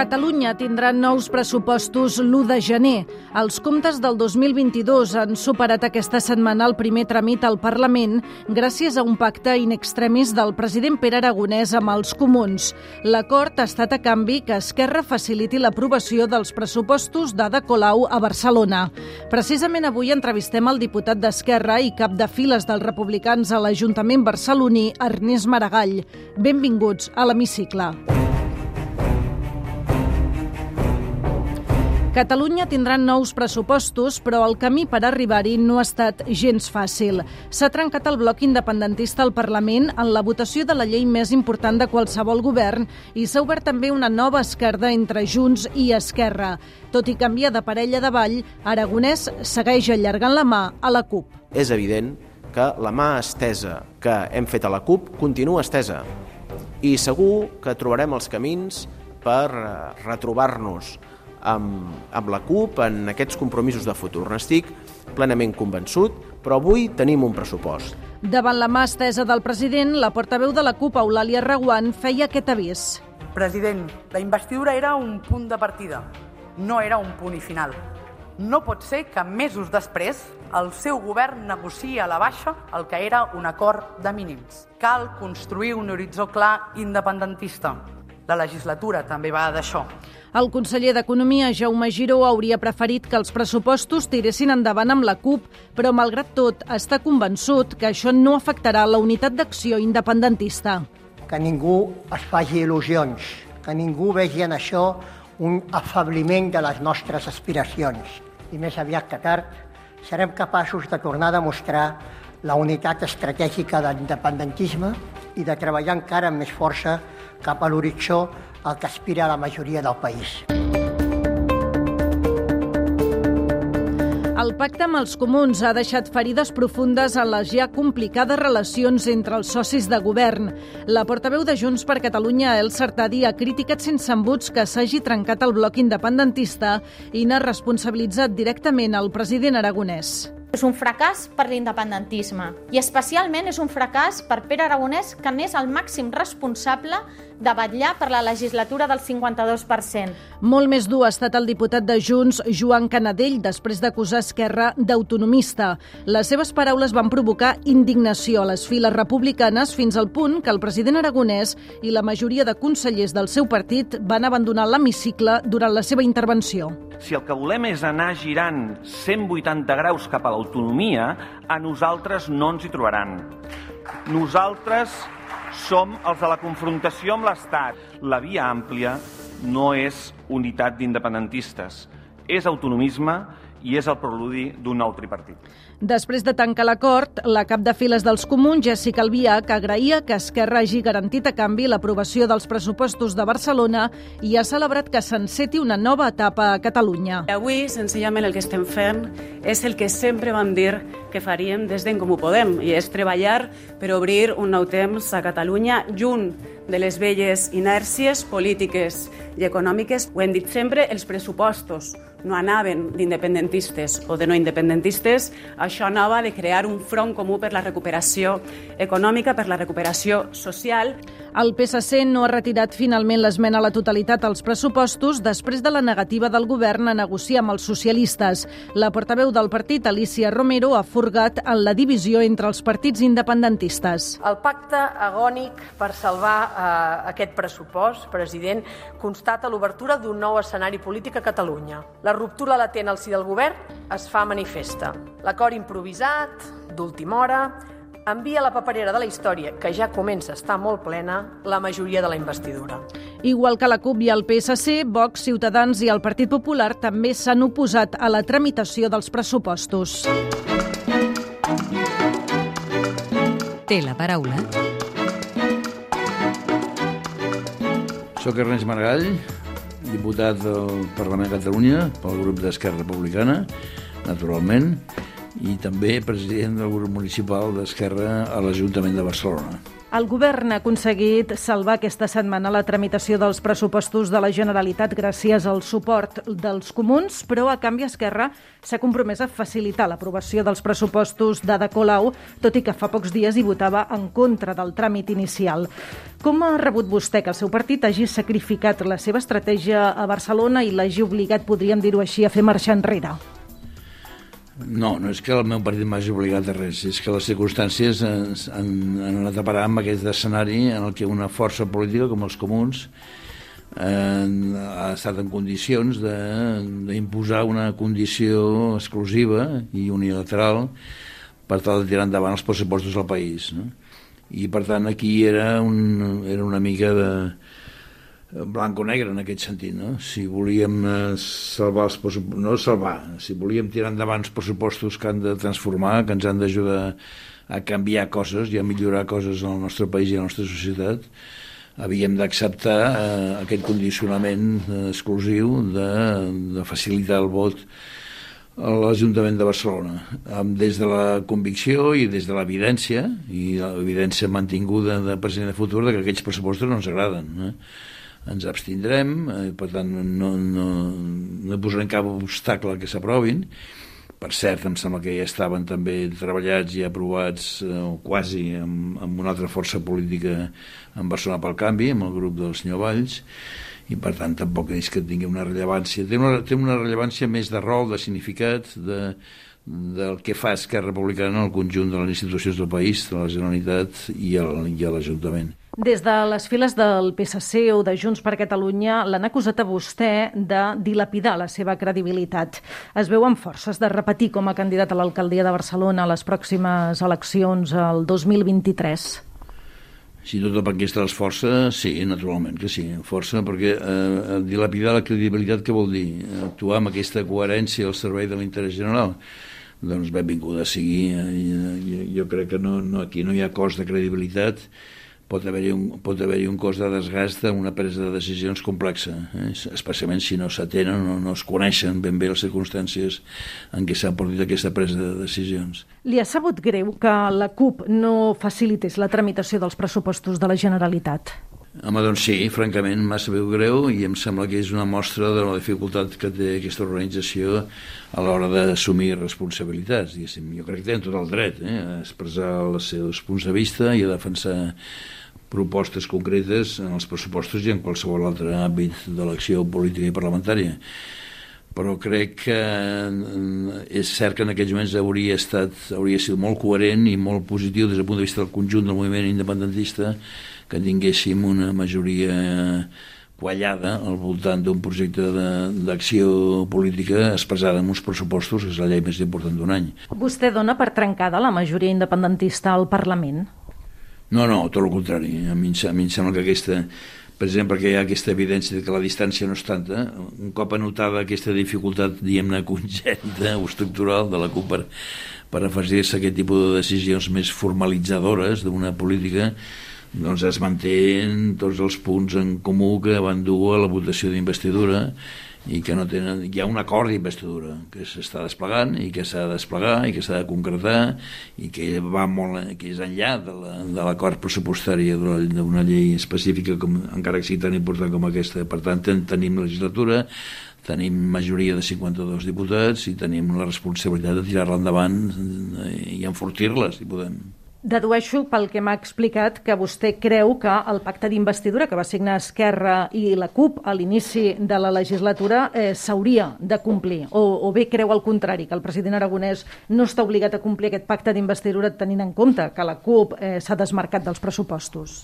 Catalunya tindrà nous pressupostos l'1 de gener. Els comptes del 2022 han superat aquesta setmana el primer tràmit al Parlament gràcies a un pacte in extremis del president Pere Aragonès amb els comuns. L'acord ha estat a canvi que Esquerra faciliti l'aprovació dels pressupostos d'Ada Colau a Barcelona. Precisament avui entrevistem el diputat d'Esquerra i cap de files dels republicans a l'Ajuntament barceloní, Ernest Maragall. Benvinguts a l'Hemicicle. Catalunya tindrà nous pressupostos, però el camí per arribar-hi no ha estat gens fàcil. S'ha trencat el bloc independentista al Parlament en la votació de la llei més important de qualsevol govern i s'ha obert també una nova esquerda entre Junts i Esquerra. Tot i canviar de parella de ball, Aragonès segueix allargant la mà a la CUP. És evident que la mà estesa que hem fet a la CUP continua estesa i segur que trobarem els camins per eh, retrobar-nos amb, amb la CUP en aquests compromisos de futur. N'estic plenament convençut, però avui tenim un pressupost. Davant la mà estesa del president, la portaveu de la CUP, Eulàlia Reguant, feia aquest avís. President, la investidura era un punt de partida, no era un punt i final. No pot ser que mesos després el seu govern negociï a la baixa el que era un acord de mínims. Cal construir un horitzó clar independentista. La legislatura també va d'això. El conseller d'Economia, Jaume Giró, hauria preferit que els pressupostos tiressin endavant amb la CUP, però malgrat tot està convençut que això no afectarà la unitat d'acció independentista. Que ningú es faci il·lusions, que ningú vegi en això un afabliment de les nostres aspiracions. I més aviat que tard serem capaços de tornar a demostrar la unitat estratègica de l'independentisme i de treballar encara amb més força cap a l'horitzó al que aspira la majoria del país. El pacte amb els comuns ha deixat ferides profundes en les ja complicades relacions entre els socis de govern. La portaveu de Junts per Catalunya, El Sartadi, ha criticat sense embuts que s'hagi trencat el bloc independentista i n'ha responsabilitzat directament el president aragonès. És un fracàs per l'independentisme i especialment és un fracàs per Pere Aragonès, que n'és el màxim responsable de vetllar per la legislatura del 52%. Molt més dur ha estat el diputat de Junts, Joan Canadell, després d'acusar Esquerra d'autonomista. Les seves paraules van provocar indignació a les files republicanes fins al punt que el president aragonès i la majoria de consellers del seu partit van abandonar l'hemicicle durant la seva intervenció. Si el que volem és anar girant 180 graus cap a l'autonomia, a nosaltres no ens hi trobaran. Nosaltres som els de la confrontació amb l'Estat. La via àmplia no és unitat d'independentistes, és autonomisme i és el preludi d'un nou tripartit. Després de tancar l'acord, la cap de files dels comuns, Jessica Albiach, agraïa que Esquerra hagi garantit a canvi l'aprovació dels pressupostos de Barcelona i ha celebrat que s'enceti una nova etapa a Catalunya. Avui, senzillament, el que estem fent és el que sempre vam dir que faríem des d'en Comú Podem, i és treballar per obrir un nou temps a Catalunya junt de les velles inèrcies polítiques i econòmiques. Ho hem dit sempre, els pressupostos no anaven d'independentistes o de no independentistes, això anava de crear un front comú per la recuperació econòmica, per la recuperació social. El PSC no ha retirat finalment l'esmena a la totalitat als pressupostos després de la negativa del govern a negociar amb els socialistes. La portaveu del partit, Alicia Romero, ha furgat en la divisió entre els partits independentistes. El pacte agònic per salvar eh, aquest pressupost, president, constata l'obertura d'un nou escenari polític a Catalunya. La ruptura latent al si del govern es fa manifesta. L'acord improvisat, d'última hora, envia a la paperera de la història, que ja comença a estar molt plena, la majoria de la investidura. Igual que la CUP i el PSC, Vox, Ciutadans i el Partit Popular també s'han oposat a la tramitació dels pressupostos. Té la paraula. Soc Ernest Maragall, diputat del Parlament de Catalunya pel grup d'Esquerra Republicana, naturalment, i també president del grup municipal d'Esquerra a l'Ajuntament de Barcelona. El govern ha aconseguit salvar aquesta setmana la tramitació dels pressupostos de la Generalitat gràcies al suport dels comuns, però a canvi Esquerra s'ha compromès a facilitar l'aprovació dels pressupostos d'Ada Colau, tot i que fa pocs dies hi votava en contra del tràmit inicial. Com ha rebut vostè que el seu partit hagi sacrificat la seva estratègia a Barcelona i l'hagi obligat, podríem dir-ho així, a fer marxar enrere? No, no és que el meu partit m'hagi obligat a res, és que les circumstàncies han, han anat a parar amb aquest escenari en el que una força política com els comuns eh, ha estat en condicions d'imposar una condició exclusiva i unilateral per tal de tirar endavant els pressupostos del país. No? I per tant aquí era, un, era una mica de, blanco-negre en aquest sentit, no? Si volíem eh, salvar els pressupostos, no salvar, si volíem tirar endavant els pressupostos que han de transformar, que ens han d'ajudar a canviar coses i a millorar coses en el nostre país i en la nostra societat, havíem d'acceptar eh, aquest condicionament eh, exclusiu de, de facilitar el vot a l'Ajuntament de Barcelona, amb, des de la convicció i des de l'evidència, i l'evidència mantinguda de present de futur, de que aquells pressupostos no ens agraden. Eh? Ens abstindrem, eh, per tant no, no, no posarem cap obstacle que s'aprovin. Per cert, em sembla que ja estaven també treballats i aprovats, eh, quasi, amb, amb una altra força política en Barcelona pel Canvi, amb el grup del senyor Valls, i per tant tampoc és que tingui una rellevància. Té una, té una rellevància més de rol, de significat, de, del que fa Esquerra Republicana el conjunt de les institucions del país, de la Generalitat i l'Ajuntament. Des de les files del PSC o de Junts per Catalunya l'han acusat a vostè de dilapidar la seva credibilitat. Es veuen forces de repetir com a candidat a l'alcaldia de Barcelona a les pròximes eleccions el 2023? Si tot el està les forces, sí, naturalment que sí, força, perquè eh, dilapidar la credibilitat què vol dir? Actuar amb aquesta coherència al servei de l'interès general doncs benvinguda sigui. Jo, eh, jo crec que no, no, aquí no hi ha cost de credibilitat pot haver-hi un, pot haver un cost de desgast en una presa de decisions complexa, eh? especialment si no s'atenen o no es coneixen ben bé les circumstàncies en què s'ha produït aquesta presa de decisions. Li ha sabut greu que la CUP no facilités la tramitació dels pressupostos de la Generalitat? Home, doncs sí, francament m'ha sabut greu i em sembla que és una mostra de la dificultat que té aquesta organització a l'hora d'assumir responsabilitats. Jo crec que tenen tot el dret eh, a expressar els seus punts de vista i a defensar propostes concretes en els pressupostos i en qualsevol altre àmbit de l'acció política i parlamentària però crec que eh, és cert que en aquells moments hauria estat hauria sigut molt coherent i molt positiu des del punt de vista del conjunt del moviment independentista que tinguéssim una majoria quallada al voltant d'un projecte d'acció política expressada en uns pressupostos, que és la llei més important d'un any. Vostè dona per trencada la majoria independentista al Parlament? No, no, tot el contrari. A mi, a mi em sembla que aquesta, per exemple, que hi ha aquesta evidència de que la distància no és tanta, un cop anotada aquesta dificultat, diguem-ne, congènita o estructural de la CUP per, per afegir-se aquest tipus de decisions més formalitzadores d'una política, doncs es mantenen tots els punts en comú que van dur a la votació d'investidura i que no tenen, hi ha un acord d'investidura que s'està desplegant i que s'ha de desplegar i que s'ha de concretar i que va molt, que és enllà de l'acord la, pressupostari d'una llei específica com, encara que sigui tan important com aquesta. Per tant ten, tenim legislatura tenim majoria de 52 diputats i tenim la responsabilitat de tirar-la endavant i enfortir-la si podem Dedueixo pel que m'ha explicat que vostè creu que el pacte d'investidura que va signar Esquerra i la CUP a l'inici de la legislatura eh, s'hauria de complir, o, o bé creu al contrari, que el president aragonès no està obligat a complir aquest pacte d'investidura tenint en compte que la CUP eh, s'ha desmarcat dels pressupostos.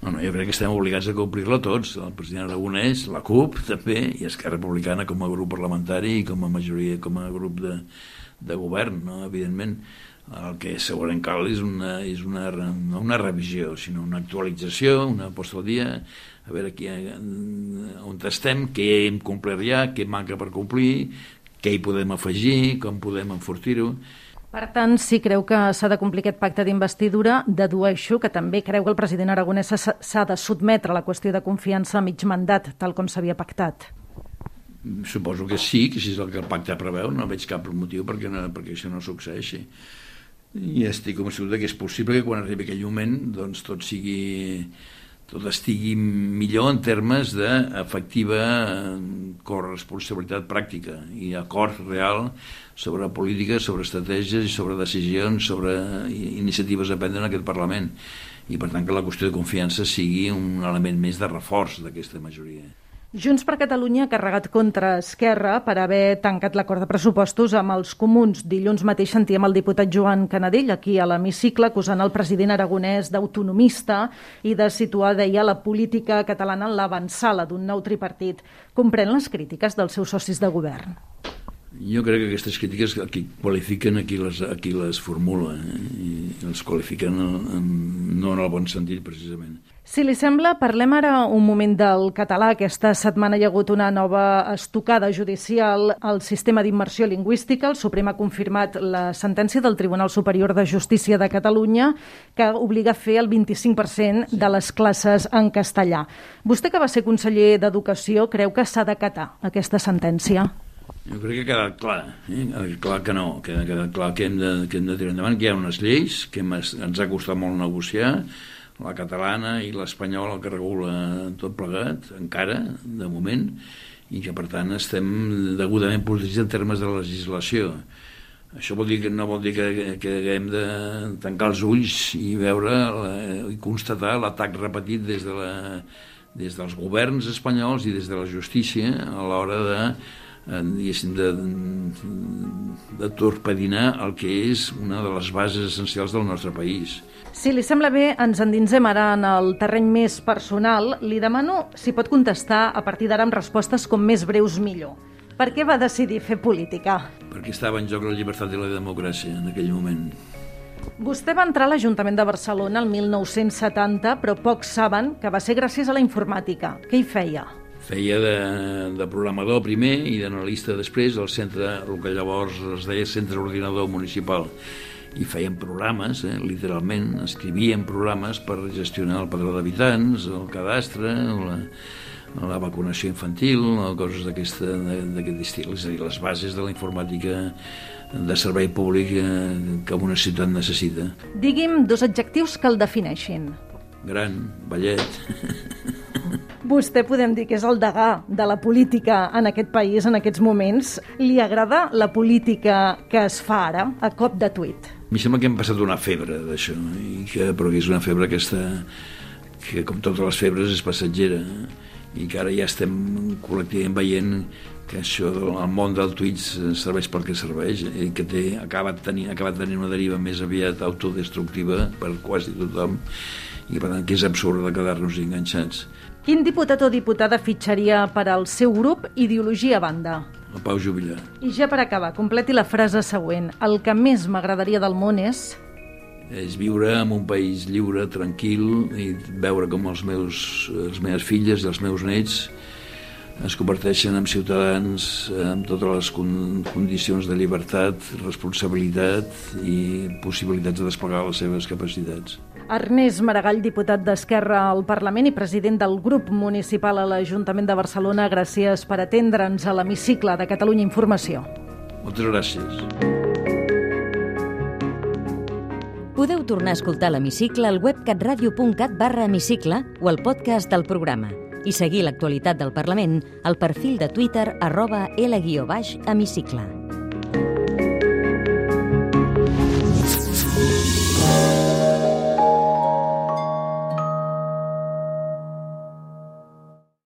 No, no, jo crec que estem obligats a complir-la tots, el president aragonès, la CUP també, i Esquerra Republicana com a grup parlamentari i com a majoria, com a grup de, de govern, no? evidentment el que segurament cal és una, és una, no una revisió, sinó una actualització, una posta al dia, a veure aquí, on estem, què hem complert ja, què manca per complir, què hi podem afegir, com podem enfortir-ho. Per tant, si creu que s'ha de complir aquest pacte d'investidura, dedueixo que també creu que el president aragonès s'ha de sotmetre a la qüestió de confiança a mig mandat, tal com s'havia pactat. Suposo que sí, que si és el que el pacte preveu, no veig cap motiu perquè, no, perquè això no succeeixi i estic convençut que és possible que quan arribi aquell moment doncs, tot sigui tot estigui millor en termes d'efectiva corresponsabilitat pràctica i acord real sobre polítiques, sobre estratègies i sobre decisions, sobre iniciatives a prendre en aquest Parlament. I per tant que la qüestió de confiança sigui un element més de reforç d'aquesta majoria. Junts per Catalunya ha carregat contra Esquerra per haver tancat l'acord de pressupostos amb els comuns. Dilluns mateix sentíem el diputat Joan Canadell aquí a l'hemicicle acusant el president aragonès d'autonomista i de situar, deia, la política catalana en l'avançala d'un nou tripartit. Comprèn les crítiques dels seus socis de govern? Jo crec que aquestes crítiques aquí qualifiquen a qui les, a qui les formula eh? i els qualifiquen en, no en el bon sentit, precisament. Si li sembla, parlem ara un moment del català. Aquesta setmana hi ha hagut una nova estocada judicial al sistema d'immersió lingüística. El Suprem ha confirmat la sentència del Tribunal Superior de Justícia de Catalunya que obliga a fer el 25% de les classes en castellà. Vostè, que va ser conseller d'Educació, creu que s'ha d'acatar aquesta sentència? Jo crec que ha quedat clar, eh? ha quedat clar que no, que ha quedat clar que hem, de, que hem de tirar endavant, que hi ha unes lleis que ens ha costat molt negociar, la catalana i l'espanyola que regula tot plegat, encara, de moment, i que per tant estem degudament protegits en termes de legislació. Això vol dir que no vol dir que, que hem de tancar els ulls i veure la, i constatar l'atac repetit des, de la, des dels governs espanyols i des de la justícia a l'hora de diguéssim, de, de torpedinar el que és una de les bases essencials del nostre país. Si li sembla bé, ens endinsem ara en el terreny més personal. Li demano si pot contestar a partir d'ara amb respostes com més breus millor. Per què va decidir fer política? Perquè estava en joc la llibertat i la democràcia en aquell moment. Vostè va entrar a l'Ajuntament de Barcelona el 1970, però pocs saben que va ser gràcies a la informàtica. Què hi feia? Feia de, de programador primer i d'analista després al centre, el que llavors es deia Centre Ordinador Municipal i feien programes, eh, literalment, escrivien programes per gestionar el padró d'habitants, el cadastre, la, la vacunació infantil, coses d'aquest estil, és a dir, les bases de la informàtica de servei públic eh, que una ciutat necessita. Digui'm dos adjectius que el defineixin. Gran, ballet... Vostè podem dir que és el degà de la política en aquest país en aquests moments. Li agrada la política que es fa ara, a cop de tuit? Mi sembla que hem passat una febre d'això, i que, però que és una febre que està que com totes les febres és passatgera i que ara ja estem col·lectivament veient que això del món del tuit serveix pel que serveix i que té, ha acabat tenint, ha acabat tenint una deriva més aviat autodestructiva per quasi tothom i per tant que és absurd de quedar-nos enganxats. Quin diputat o diputada fitxaria per al seu grup Ideologia a banda? El Pau Jubilà. I ja per acabar, completi la frase següent. El que més m'agradaria del món és... És viure en un país lliure, tranquil, i veure com els meus, les meves filles i els meus nets es converteixen en ciutadans amb totes les condicions de llibertat, responsabilitat i possibilitats de desplegar les seves capacitats. Ernest Maragall, diputat d'Esquerra al Parlament i president del grup municipal a l'Ajuntament de Barcelona, gràcies per atendre'ns a l'hemicicle de Catalunya Informació. Moltes gràcies. Podeu tornar a escoltar l'hemicicle al web catradio.cat barra hemicicle o al podcast del programa i seguir l'actualitat del Parlament al perfil de Twitter arroba L-hemicicle.